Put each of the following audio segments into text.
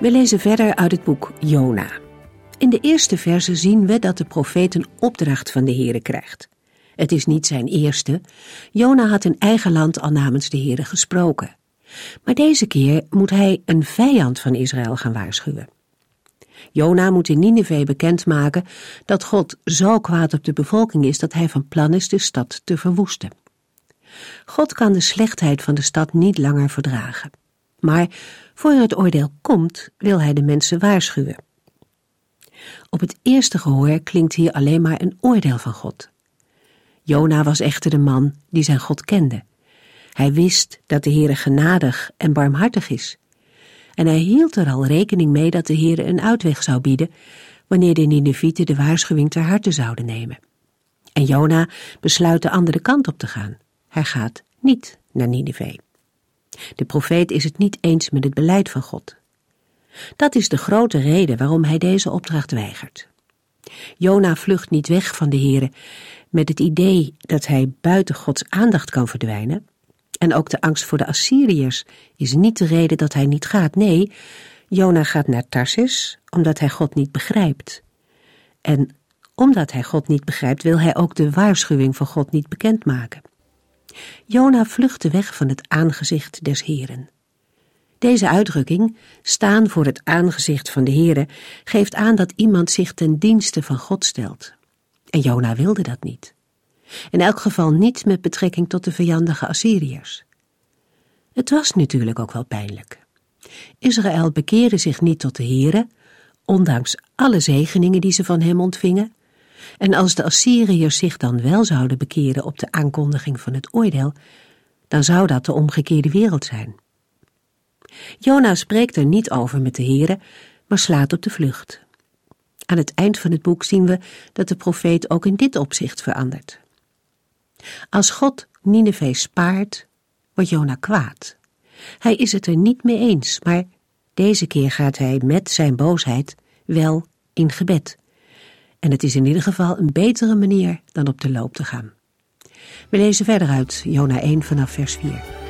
We lezen verder uit het boek Jona. In de eerste verse zien we dat de profeet een opdracht van de Heere krijgt. Het is niet zijn eerste. Jona had in eigen land al namens de Heere gesproken. Maar deze keer moet hij een vijand van Israël gaan waarschuwen. Jona moet in Nineveh bekendmaken dat God zo kwaad op de bevolking is dat hij van plan is de stad te verwoesten. God kan de slechtheid van de stad niet langer verdragen. Maar voor het oordeel komt, wil hij de mensen waarschuwen. Op het eerste gehoor klinkt hier alleen maar een oordeel van God. Jona was echter de man die zijn God kende. Hij wist dat de Heere genadig en barmhartig is. En hij hield er al rekening mee dat de Heere een uitweg zou bieden wanneer de Ninevieten de waarschuwing ter harte zouden nemen. En Jona besluit de andere kant op te gaan. Hij gaat niet naar Nineveh. De profeet is het niet eens met het beleid van God. Dat is de grote reden waarom hij deze opdracht weigert. Jona vlucht niet weg van de Heere met het idee dat hij buiten Gods aandacht kan verdwijnen. En ook de angst voor de Assyriërs is niet de reden dat hij niet gaat. Nee, Jona gaat naar Tarsis omdat hij God niet begrijpt. En omdat hij God niet begrijpt, wil hij ook de waarschuwing van God niet bekendmaken. Jona vluchtte weg van het aangezicht des Heren. Deze uitdrukking, staan voor het aangezicht van de Heere, geeft aan dat iemand zich ten dienste van God stelt. En Jona wilde dat niet. In elk geval niet met betrekking tot de vijandige Assyriërs. Het was natuurlijk ook wel pijnlijk. Israël bekeerde zich niet tot de Heere, ondanks alle zegeningen die ze van hem ontvingen, en als de Assyriërs zich dan wel zouden bekeren op de aankondiging van het oordeel, dan zou dat de omgekeerde wereld zijn. Jona spreekt er niet over met de heren, maar slaat op de vlucht. Aan het eind van het boek zien we dat de profeet ook in dit opzicht verandert. Als God Nineveh spaart, wordt Jona kwaad. Hij is het er niet mee eens, maar deze keer gaat hij met zijn boosheid wel in gebed. En het is in ieder geval een betere manier dan op de loop te gaan. We lezen verder uit Jona 1 vanaf vers 4.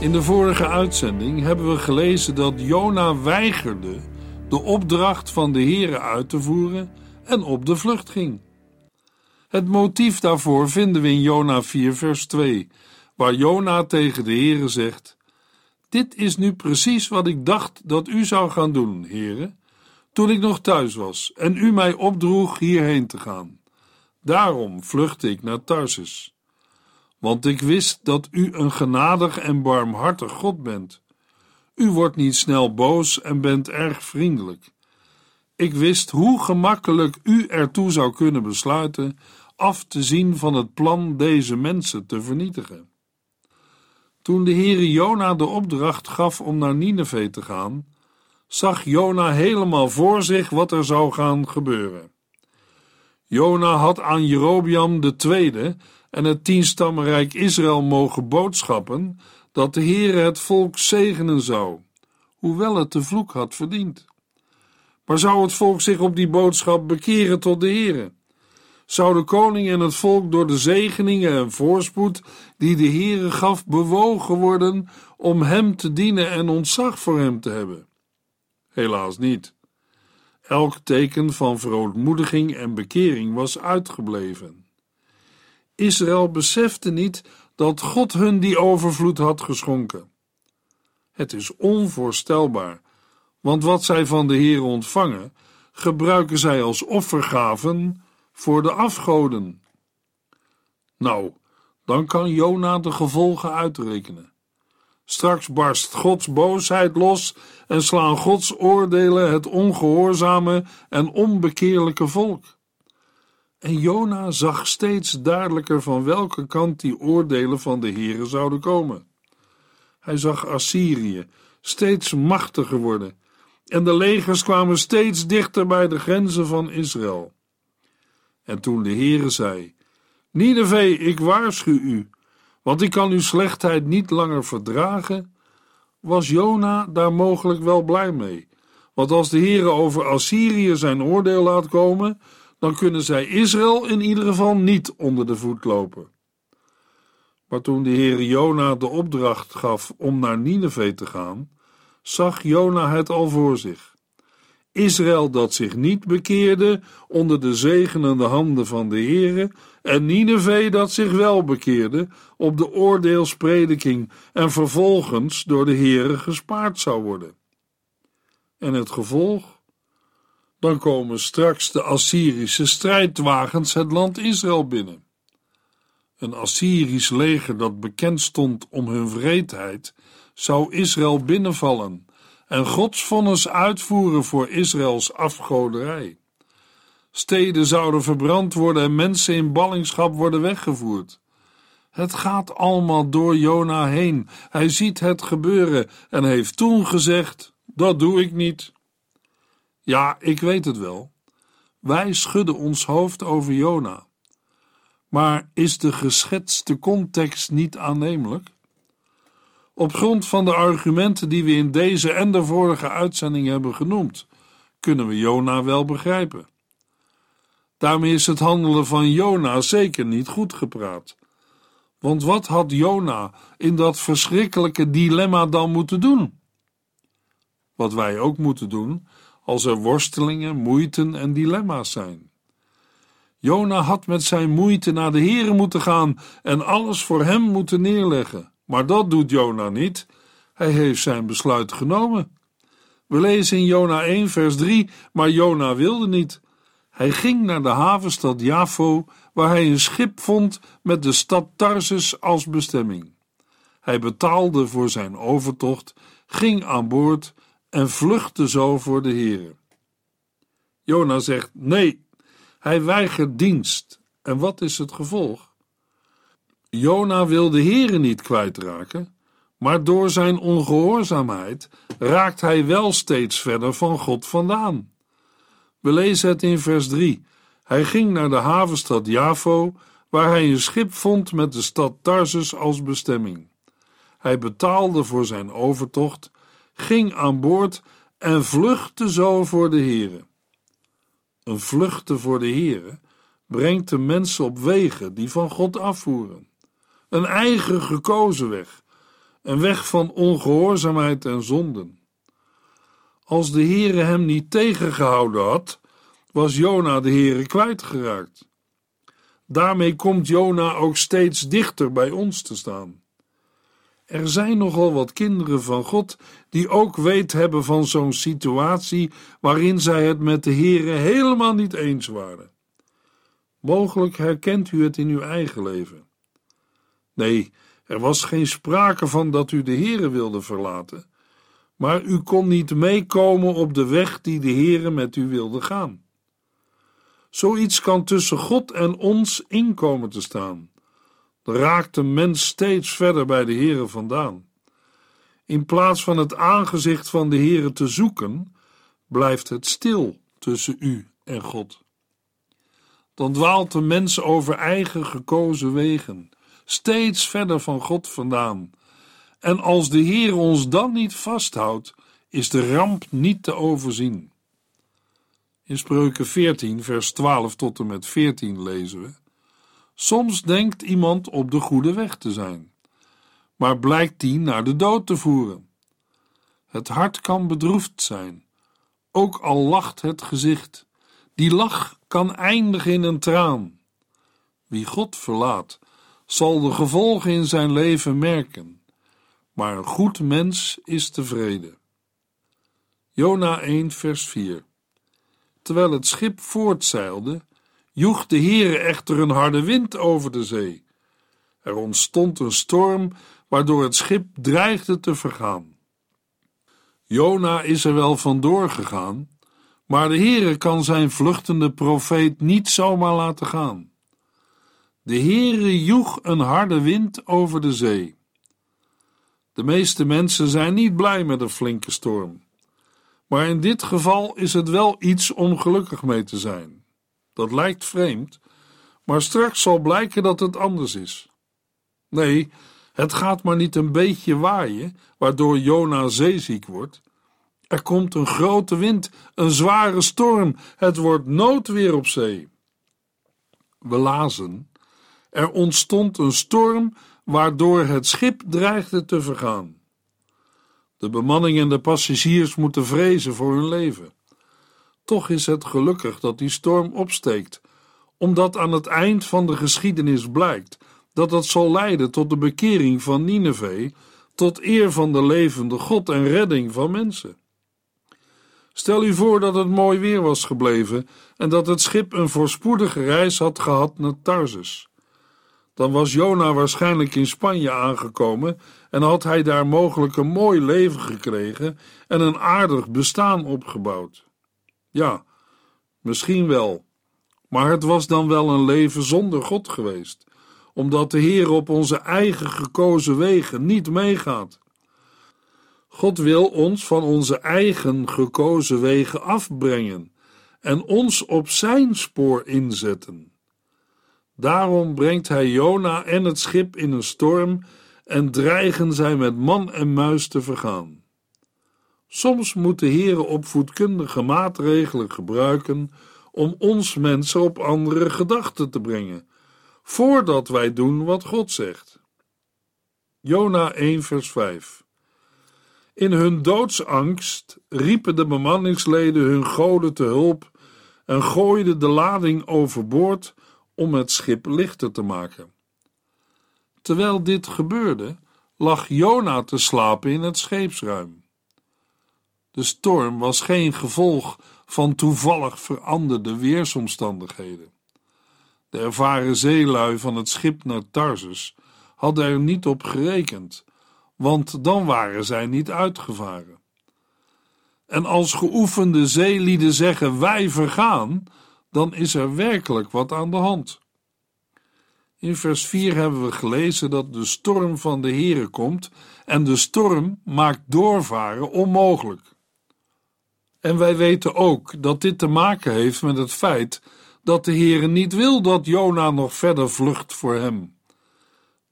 In de vorige uitzending hebben we gelezen dat Jona weigerde de opdracht van de Here uit te voeren en op de vlucht ging. Het motief daarvoor vinden we in Jona 4 vers 2, waar Jona tegen de Here zegt: Dit is nu precies wat ik dacht dat u zou gaan doen, Here, toen ik nog thuis was en u mij opdroeg hierheen te gaan. Daarom vluchtte ik naar Tarsus want ik wist dat u een genadig en barmhartig God bent. U wordt niet snel boos en bent erg vriendelijk. Ik wist hoe gemakkelijk u ertoe zou kunnen besluiten af te zien van het plan deze mensen te vernietigen. Toen de Heere Jona de opdracht gaf om naar Nineveh te gaan, zag Jona helemaal voor zich wat er zou gaan gebeuren. Jona had aan Jerobiam de tweede en het tienstammenrijk Israël mogen boodschappen dat de Heere het volk zegenen zou, hoewel het de vloek had verdiend. Maar zou het volk zich op die boodschap bekeren tot de Heere? Zou de koning en het volk door de zegeningen en voorspoed die de Heere gaf bewogen worden om hem te dienen en ontzag voor hem te hebben? Helaas niet. Elk teken van verootmoediging en bekering was uitgebleven. Israël besefte niet dat God hun die overvloed had geschonken. Het is onvoorstelbaar, want wat zij van de Heer ontvangen, gebruiken zij als offergaven voor de afgoden. Nou, dan kan Jona de gevolgen uitrekenen. Straks barst Gods boosheid los en slaan Gods oordelen het ongehoorzame en onbekeerlijke volk. En Jona zag steeds duidelijker van welke kant die oordelen van de Heere zouden komen. Hij zag Assyrië steeds machtiger worden en de legers kwamen steeds dichter bij de grenzen van Israël. En toen de Heere zei: Nineveh, ik waarschuw u, want ik kan uw slechtheid niet langer verdragen, was Jona daar mogelijk wel blij mee. Want als de Heere over Assyrië zijn oordeel laat komen, dan kunnen zij Israël in ieder geval niet onder de voet lopen. Maar toen de Heere Jona de opdracht gaf om naar Nineveh te gaan, zag Jona het al voor zich. Israël dat zich niet bekeerde onder de zegenende handen van de Heere, en Nineveh dat zich wel bekeerde op de oordeelsprediking en vervolgens door de Heere gespaard zou worden. En het gevolg? Dan komen straks de Assyrische strijdwagens het land Israël binnen. Een Assyrisch leger dat bekend stond om hun wreedheid, zou Israël binnenvallen en Gods vonnis uitvoeren voor Israëls afgoderij. Steden zouden verbrand worden en mensen in ballingschap worden weggevoerd. Het gaat allemaal door Jona heen. Hij ziet het gebeuren en heeft toen gezegd: Dat doe ik niet. Ja, ik weet het wel. Wij schudden ons hoofd over Jona. Maar is de geschetste context niet aannemelijk? Op grond van de argumenten die we in deze en de vorige uitzending hebben genoemd, kunnen we Jona wel begrijpen. Daarmee is het handelen van Jona zeker niet goed gepraat. Want wat had Jona in dat verschrikkelijke dilemma dan moeten doen? Wat wij ook moeten doen als er worstelingen, moeiten en dilemma's zijn. Jona had met zijn moeite naar de Here moeten gaan en alles voor hem moeten neerleggen. Maar dat doet Jona niet. Hij heeft zijn besluit genomen. We lezen in Jona 1, vers 3, maar Jona wilde niet. Hij ging naar de havenstad Jafo, waar hij een schip vond met de stad Tarsus als bestemming. Hij betaalde voor zijn overtocht, ging aan boord en vluchtte zo voor de Heere. Jona zegt nee, hij weigert dienst. En wat is het gevolg? Jona wil de Heere niet kwijtraken, maar door zijn ongehoorzaamheid raakt hij wel steeds verder van God vandaan. We lezen het in vers 3. Hij ging naar de havenstad Javo, waar hij een schip vond met de stad Tarsus als bestemming. Hij betaalde voor zijn overtocht, ging aan boord en vluchtte zo voor de Heere. Een vluchten voor de Heere brengt de mensen op wegen die van God afvoeren. Een eigen gekozen weg, een weg van ongehoorzaamheid en zonden. Als de Heere hem niet tegengehouden had, was Jona de Heere kwijtgeraakt. Daarmee komt Jona ook steeds dichter bij ons te staan. Er zijn nogal wat kinderen van God die ook weet hebben van zo'n situatie waarin zij het met de Heere helemaal niet eens waren. Mogelijk herkent u het in uw eigen leven. Nee, er was geen sprake van dat u de Heere wilde verlaten, maar u kon niet meekomen op de weg die de Heere met u wilde gaan. Zoiets kan tussen God en ons inkomen te staan. Raakt de mens steeds verder bij de Heere vandaan. In plaats van het aangezicht van de Heere te zoeken, blijft het stil tussen u en God. Dan dwaalt de mens over eigen gekozen wegen, steeds verder van God vandaan. En als de Heer ons dan niet vasthoudt, is de ramp niet te overzien. In Spreuken 14, vers 12 tot en met 14 lezen we: Soms denkt iemand op de goede weg te zijn, maar blijkt die naar de dood te voeren. Het hart kan bedroefd zijn, ook al lacht het gezicht. Die lach kan eindigen in een traan. Wie God verlaat, zal de gevolgen in zijn leven merken, maar een goed mens is tevreden. Jona 1, vers 4 Terwijl het schip voortzeilde, joeg de Heere echter een harde wind over de zee. Er ontstond een storm, waardoor het schip dreigde te vergaan. Jona is er wel vandoor gegaan, maar de Heere kan zijn vluchtende profeet niet zomaar laten gaan. De Heere joeg een harde wind over de zee. De meeste mensen zijn niet blij met een flinke storm. Maar in dit geval is het wel iets om gelukkig mee te zijn. Dat lijkt vreemd, maar straks zal blijken dat het anders is. Nee, het gaat maar niet een beetje waaien, waardoor Jona zeeziek wordt. Er komt een grote wind, een zware storm, het wordt noodweer op zee. We lazen, er ontstond een storm waardoor het schip dreigde te vergaan. De bemanning en de passagiers moeten vrezen voor hun leven. Toch is het gelukkig dat die storm opsteekt, omdat aan het eind van de geschiedenis blijkt dat dat zal leiden tot de bekering van Nineveh, tot eer van de levende God en redding van mensen. Stel u voor dat het mooi weer was gebleven en dat het schip een voorspoedige reis had gehad naar Tarsus. Dan was Jona waarschijnlijk in Spanje aangekomen en had hij daar mogelijk een mooi leven gekregen en een aardig bestaan opgebouwd. Ja, misschien wel, maar het was dan wel een leven zonder God geweest, omdat de Heer op onze eigen gekozen wegen niet meegaat. God wil ons van onze eigen gekozen wegen afbrengen en ons op zijn spoor inzetten. Daarom brengt hij Jona en het schip in een storm en dreigen zij met man en muis te vergaan. Soms moet de Heere opvoedkundige maatregelen gebruiken om ons mensen op andere gedachten te brengen, voordat wij doen wat God zegt. Jona 1 vers 5 In hun doodsangst riepen de bemanningsleden hun goden te hulp en gooiden de lading overboord om het schip lichter te maken. Terwijl dit gebeurde, lag Jona te slapen in het scheepsruim. De storm was geen gevolg van toevallig veranderde weersomstandigheden. De ervaren zeelui van het schip naar Tarsus hadden er niet op gerekend, want dan waren zij niet uitgevaren. En als geoefende zeelieden zeggen wij vergaan, dan is er werkelijk wat aan de hand. In vers 4 hebben we gelezen dat de storm van de Heere komt en de storm maakt doorvaren onmogelijk. En wij weten ook dat dit te maken heeft met het feit dat de Heere niet wil dat Jona nog verder vlucht voor hem.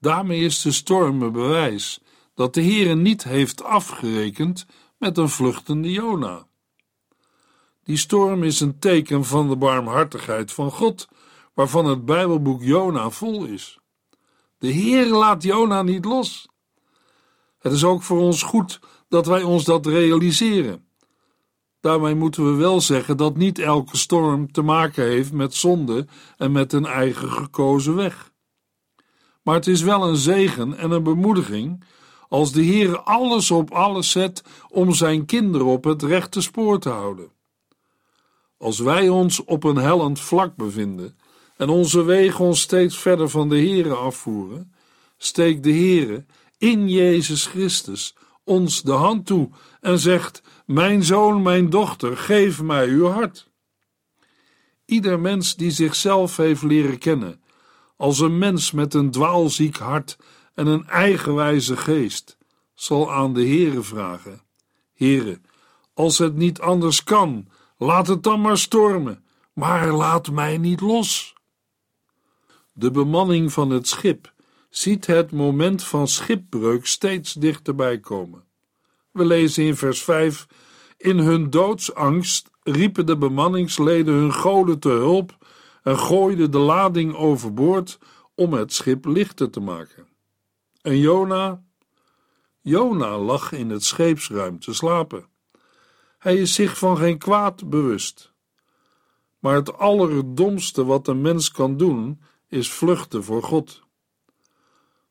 Daarmee is de storm een bewijs dat de Heere niet heeft afgerekend met een vluchtende Jona. Die storm is een teken van de barmhartigheid van God, waarvan het Bijbelboek Jona vol is. De Heer laat Jona niet los. Het is ook voor ons goed dat wij ons dat realiseren. Daarmee moeten we wel zeggen dat niet elke storm te maken heeft met zonde en met een eigen gekozen weg. Maar het is wel een zegen en een bemoediging als de Heer alles op alles zet om zijn kinderen op het rechte spoor te houden. Als wij ons op een hellend vlak bevinden en onze wegen ons steeds verder van de Heere afvoeren, steekt de Heere in Jezus Christus ons de hand toe en zegt: Mijn zoon, mijn dochter, geef mij uw hart. Ieder mens die zichzelf heeft leren kennen, als een mens met een dwaalziek hart en een eigenwijze geest, zal aan de Heere vragen: Heere, als het niet anders kan, Laat het dan maar stormen, maar laat mij niet los. De bemanning van het schip ziet het moment van schipbreuk steeds dichterbij komen. We lezen in vers 5: In hun doodsangst riepen de bemanningsleden hun goden te hulp en gooiden de lading overboord om het schip lichter te maken. En Jona? Jona lag in het scheepsruim te slapen. Hij is zich van geen kwaad bewust. Maar het allerdomste wat een mens kan doen, is vluchten voor God.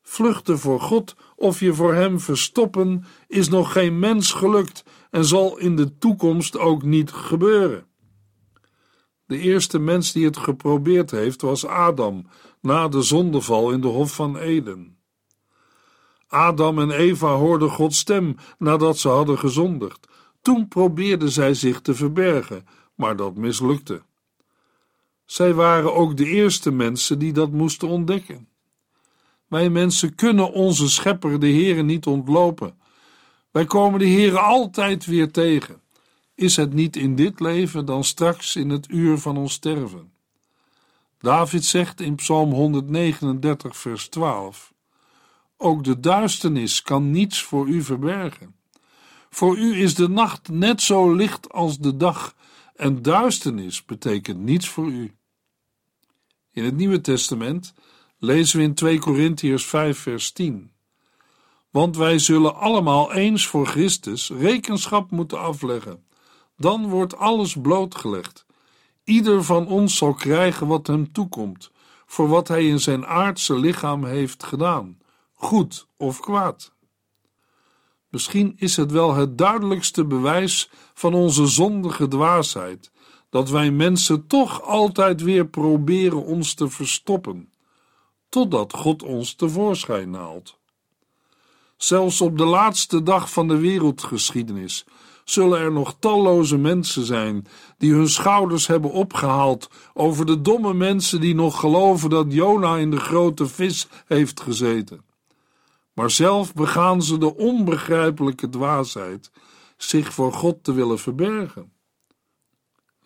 Vluchten voor God of je voor Hem verstoppen, is nog geen mens gelukt en zal in de toekomst ook niet gebeuren. De eerste mens die het geprobeerd heeft was Adam, na de zondeval in de Hof van Eden. Adam en Eva hoorden Gods stem nadat ze hadden gezondigd. Toen probeerden zij zich te verbergen, maar dat mislukte. Zij waren ook de eerste mensen die dat moesten ontdekken. Wij mensen kunnen onze schepper, de Heere, niet ontlopen. Wij komen de Heere altijd weer tegen. Is het niet in dit leven, dan straks in het uur van ons sterven. David zegt in Psalm 139, vers 12: Ook de duisternis kan niets voor u verbergen. Voor u is de nacht net zo licht als de dag, en duisternis betekent niets voor u. In het Nieuwe Testament lezen we in 2 Korintiërs 5, vers 10. Want wij zullen allemaal eens voor Christus rekenschap moeten afleggen. Dan wordt alles blootgelegd. Ieder van ons zal krijgen wat hem toekomt, voor wat hij in zijn aardse lichaam heeft gedaan, goed of kwaad. Misschien is het wel het duidelijkste bewijs van onze zondige dwaasheid dat wij mensen toch altijd weer proberen ons te verstoppen, totdat God ons tevoorschijn haalt. Zelfs op de laatste dag van de wereldgeschiedenis zullen er nog talloze mensen zijn die hun schouders hebben opgehaald over de domme mensen die nog geloven dat Jona in de grote vis heeft gezeten. Maar zelf begaan ze de onbegrijpelijke dwaasheid zich voor God te willen verbergen.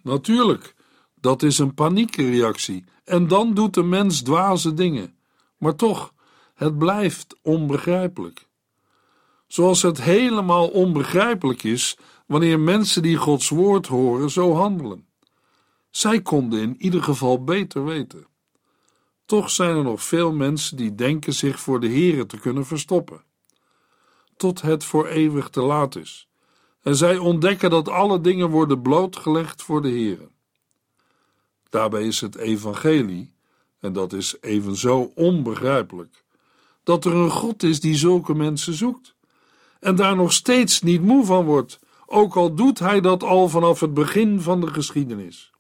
Natuurlijk, dat is een paniekreactie en dan doet de mens dwaze dingen. Maar toch, het blijft onbegrijpelijk. Zoals het helemaal onbegrijpelijk is wanneer mensen die Gods woord horen zo handelen. Zij konden in ieder geval beter weten. Toch zijn er nog veel mensen die denken zich voor de Here te kunnen verstoppen. Tot het voor eeuwig te laat is. En zij ontdekken dat alle dingen worden blootgelegd voor de Here. Daarbij is het evangelie, en dat is evenzo onbegrijpelijk, dat er een God is die zulke mensen zoekt en daar nog steeds niet moe van wordt, ook al doet hij dat al vanaf het begin van de geschiedenis.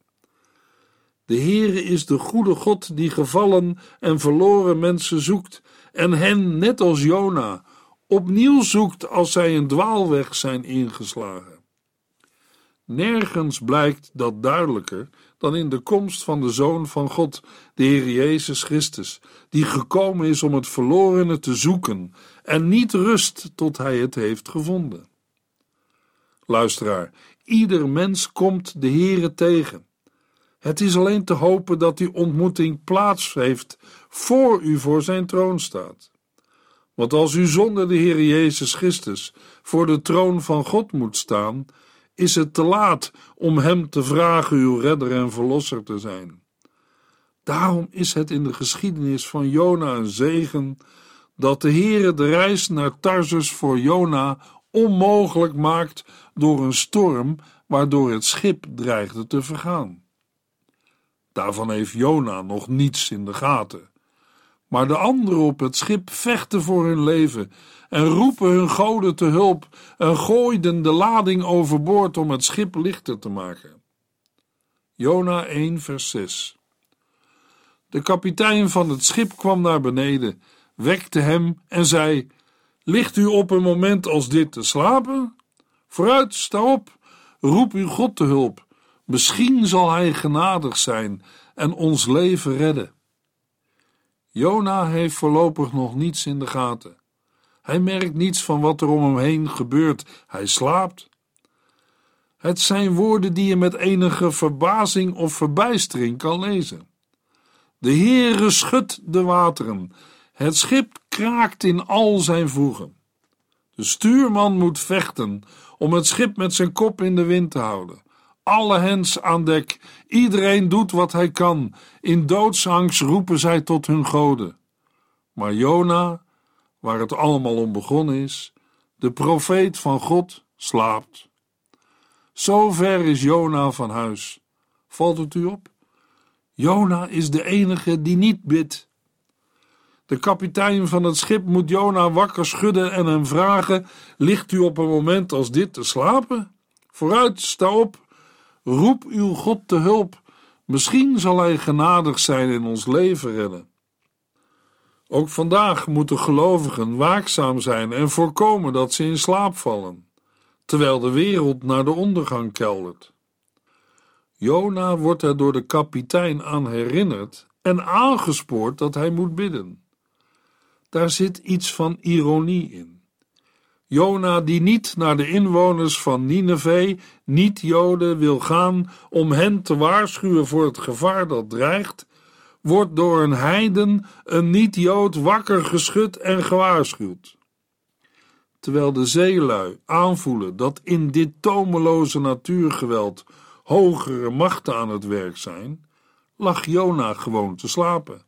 De Heere is de goede God die gevallen en verloren mensen zoekt en hen, net als Jona, opnieuw zoekt als zij een dwaalweg zijn ingeslagen. Nergens blijkt dat duidelijker dan in de komst van de Zoon van God, de Heer Jezus Christus, die gekomen is om het verlorene te zoeken en niet rust tot hij het heeft gevonden. Luisteraar, ieder mens komt de Heere tegen. Het is alleen te hopen dat die ontmoeting plaats heeft voor u voor zijn troon staat. Want als u zonder de Heer Jezus Christus voor de troon van God moet staan, is het te laat om Hem te vragen uw redder en verlosser te zijn. Daarom is het in de geschiedenis van Jona een zegen dat de Heere de reis naar Tarsus voor Jona onmogelijk maakt door een storm waardoor het schip dreigde te vergaan. Daarvan heeft Jona nog niets in de gaten. Maar de anderen op het schip vechten voor hun leven en roepen hun goden te hulp en gooiden de lading overboord om het schip lichter te maken. Jona 1 vers 6 De kapitein van het schip kwam naar beneden, wekte hem en zei: Ligt u op een moment als dit te slapen? Vooruit, sta op, roep uw God te hulp. Misschien zal hij genadig zijn en ons leven redden. Jona heeft voorlopig nog niets in de gaten. Hij merkt niets van wat er om hem heen gebeurt. Hij slaapt. Het zijn woorden die je met enige verbazing of verbijstering kan lezen. De Heere schudt de wateren. Het schip kraakt in al zijn voegen. De stuurman moet vechten om het schip met zijn kop in de wind te houden. Alle hens aan dek, iedereen doet wat hij kan. In doodsangst roepen zij tot hun goden. Maar Jona waar het allemaal om begonnen is, de profeet van God slaapt. Zo ver is Jona van huis. Valt het u op? Jona is de enige die niet bidt. De kapitein van het schip moet Jona wakker schudden en hem vragen: Ligt u op een moment als dit te slapen? Vooruit, sta op, roep uw God te hulp. Misschien zal hij genadig zijn en ons leven redden. Ook vandaag moeten gelovigen waakzaam zijn en voorkomen dat ze in slaap vallen, terwijl de wereld naar de ondergang keldert. Jona wordt er door de kapitein aan herinnerd en aangespoord dat hij moet bidden. Daar zit iets van ironie in. Jona, die niet naar de inwoners van Nineveh, niet-Joden, wil gaan om hen te waarschuwen voor het gevaar dat dreigt, wordt door een heiden, een niet-Jood, wakker geschud en gewaarschuwd. Terwijl de zeelui aanvoelen dat in dit tomeloze natuurgeweld hogere machten aan het werk zijn, lag Jona gewoon te slapen.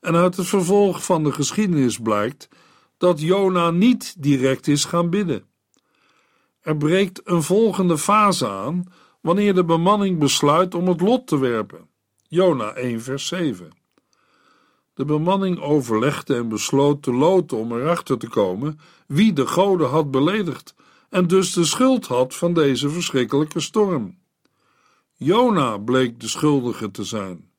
En uit het vervolg van de geschiedenis blijkt dat Jona niet direct is gaan bidden. Er breekt een volgende fase aan wanneer de bemanning besluit om het lot te werpen. Jona 1 vers 7. De bemanning overlegde en besloot te loten om erachter te komen wie de goden had beledigd en dus de schuld had van deze verschrikkelijke storm. Jona bleek de schuldige te zijn.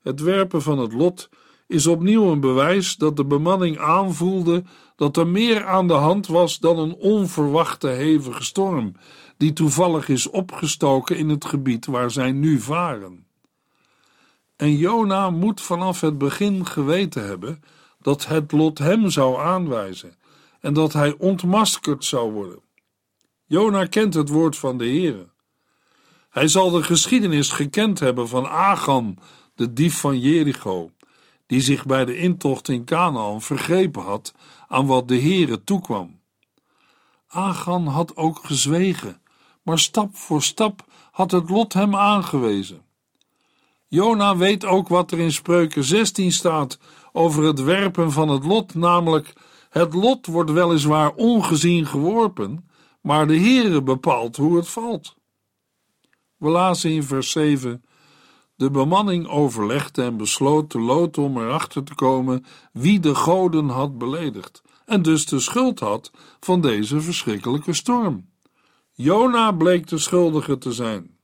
Het werpen van het lot is opnieuw een bewijs dat de bemanning aanvoelde dat er meer aan de hand was dan een onverwachte hevige storm, die toevallig is opgestoken in het gebied waar zij nu varen. En Jona moet vanaf het begin geweten hebben dat het lot hem zou aanwijzen en dat hij ontmaskerd zou worden. Jona kent het woord van de Heere. Hij zal de geschiedenis gekend hebben van Agan, de dief van Jericho, die zich bij de intocht in Canaan vergrepen had aan wat de Heere toekwam. Agan had ook gezwegen, maar stap voor stap had het lot hem aangewezen. Jona weet ook wat er in Spreuken 16 staat over het werpen van het lot, namelijk het lot wordt weliswaar ongezien geworpen, maar de Heere bepaalt hoe het valt. We lazen in vers 7 de bemanning overlegde en besloot te loten om erachter te komen wie de goden had beledigd en dus de schuld had van deze verschrikkelijke storm. Jona bleek de schuldige te zijn.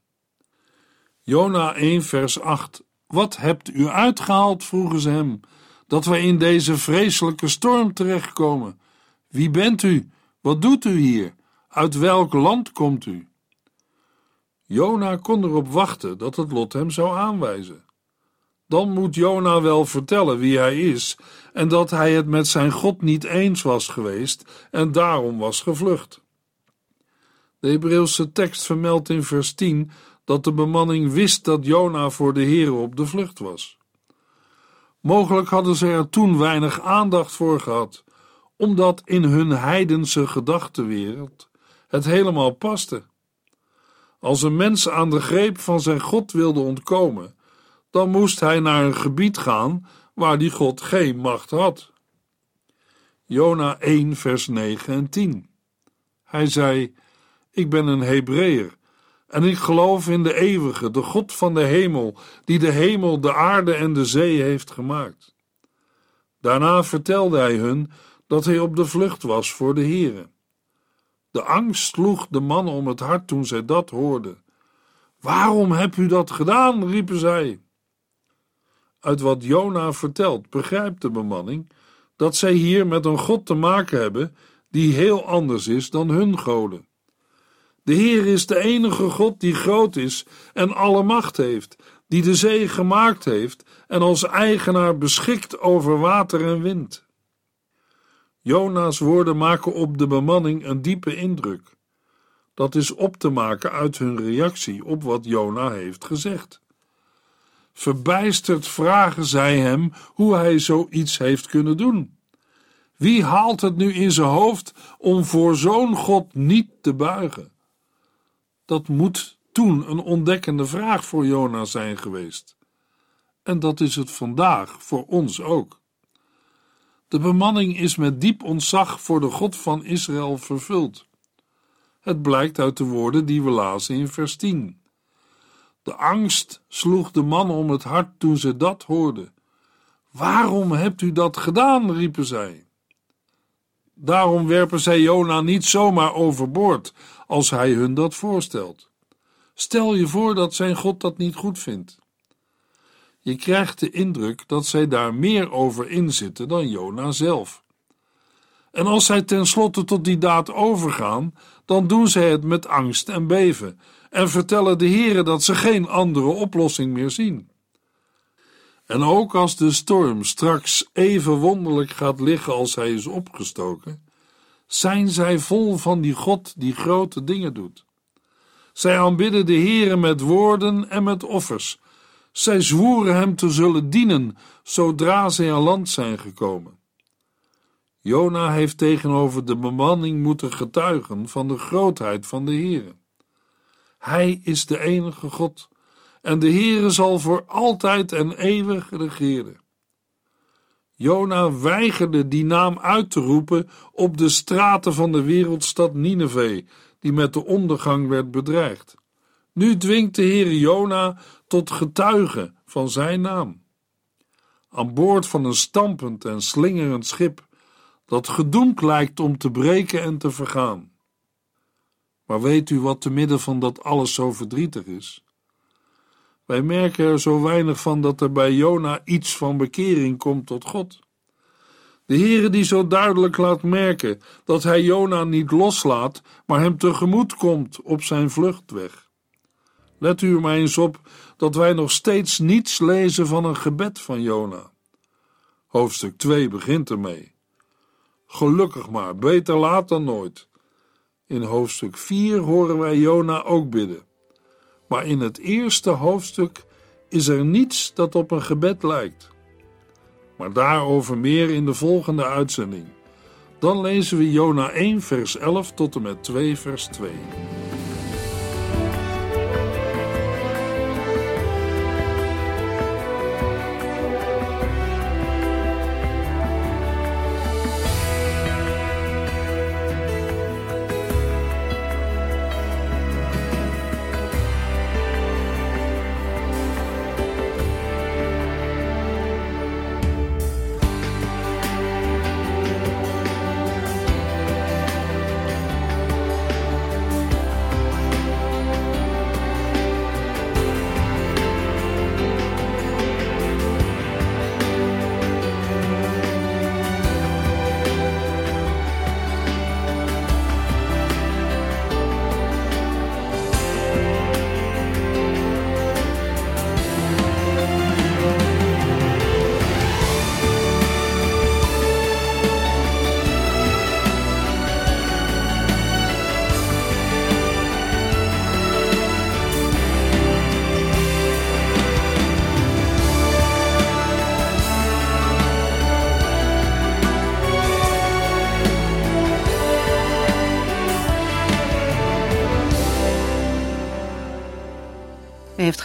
Jona 1 vers 8 Wat hebt u uitgehaald, vroegen ze hem, dat wij in deze vreselijke storm terechtkomen? Wie bent u? Wat doet u hier? Uit welk land komt u? Jona kon erop wachten dat het lot hem zou aanwijzen. Dan moet Jona wel vertellen wie hij is en dat hij het met zijn God niet eens was geweest en daarom was gevlucht. De Hebreeuwse tekst vermeldt in vers 10 dat de bemanning wist dat Jona voor de Here op de vlucht was. Mogelijk hadden ze er toen weinig aandacht voor gehad, omdat in hun heidense gedachtenwereld het helemaal paste. Als een mens aan de greep van zijn God wilde ontkomen, dan moest hij naar een gebied gaan waar die God geen macht had. Jona 1, vers 9 en 10. Hij zei: Ik ben een Hebreeër en ik geloof in de eeuwige, de God van de hemel, die de hemel, de aarde en de zee heeft gemaakt. Daarna vertelde hij hun dat hij op de vlucht was voor de Here. De angst sloeg de mannen om het hart toen zij dat hoorden. Waarom hebt u dat gedaan? riepen zij. Uit wat Jona vertelt begrijpt de bemanning dat zij hier met een God te maken hebben die heel anders is dan hun goden. De Heer is de enige God die groot is en alle macht heeft, die de zee gemaakt heeft en als eigenaar beschikt over water en wind. Jona's woorden maken op de bemanning een diepe indruk. Dat is op te maken uit hun reactie op wat Jona heeft gezegd. Verbijsterd vragen zij hem hoe hij zoiets heeft kunnen doen. Wie haalt het nu in zijn hoofd om voor zo'n God niet te buigen? Dat moet toen een ontdekkende vraag voor Jona zijn geweest. En dat is het vandaag voor ons ook. De bemanning is met diep ontzag voor de God van Israël vervuld. Het blijkt uit de woorden die we lazen in vers 10. De angst sloeg de man om het hart toen ze dat hoorden. Waarom hebt u dat gedaan? riepen zij. Daarom werpen zij Jona niet zomaar overboord als hij hun dat voorstelt. Stel je voor dat zijn God dat niet goed vindt. Je krijgt de indruk dat zij daar meer over inzitten dan Jona zelf. En als zij tenslotte tot die daad overgaan, dan doen zij het met angst en beven en vertellen de heren dat ze geen andere oplossing meer zien. En ook als de storm straks even wonderlijk gaat liggen als hij is opgestoken, zijn zij vol van die God die grote dingen doet. Zij aanbidden de Heere met woorden en met offers. Zij zwoeren hem te zullen dienen zodra zij aan land zijn gekomen. Jona heeft tegenover de bemanning moeten getuigen van de grootheid van de Heere. Hij is de enige God en de Heere zal voor altijd en eeuwig regeren. Jona weigerde die naam uit te roepen op de straten van de wereldstad Nineveh, die met de ondergang werd bedreigd. Nu dwingt de Heer Jona tot getuige van zijn naam. Aan boord van een stampend en slingerend schip, dat gedoemd lijkt om te breken en te vergaan. Maar weet u wat te midden van dat alles zo verdrietig is? Wij merken er zo weinig van dat er bij Jona iets van bekering komt tot God. De Heere die zo duidelijk laat merken dat hij Jona niet loslaat, maar hem tegemoet komt op zijn vluchtweg. Let u maar eens op dat wij nog steeds niets lezen van een gebed van Jona. Hoofdstuk 2 begint ermee. Gelukkig maar, beter laat dan nooit. In hoofdstuk 4 horen wij Jona ook bidden. Maar in het eerste hoofdstuk is er niets dat op een gebed lijkt. Maar daarover meer in de volgende uitzending. Dan lezen we Jona 1 vers 11 tot en met 2 vers 2.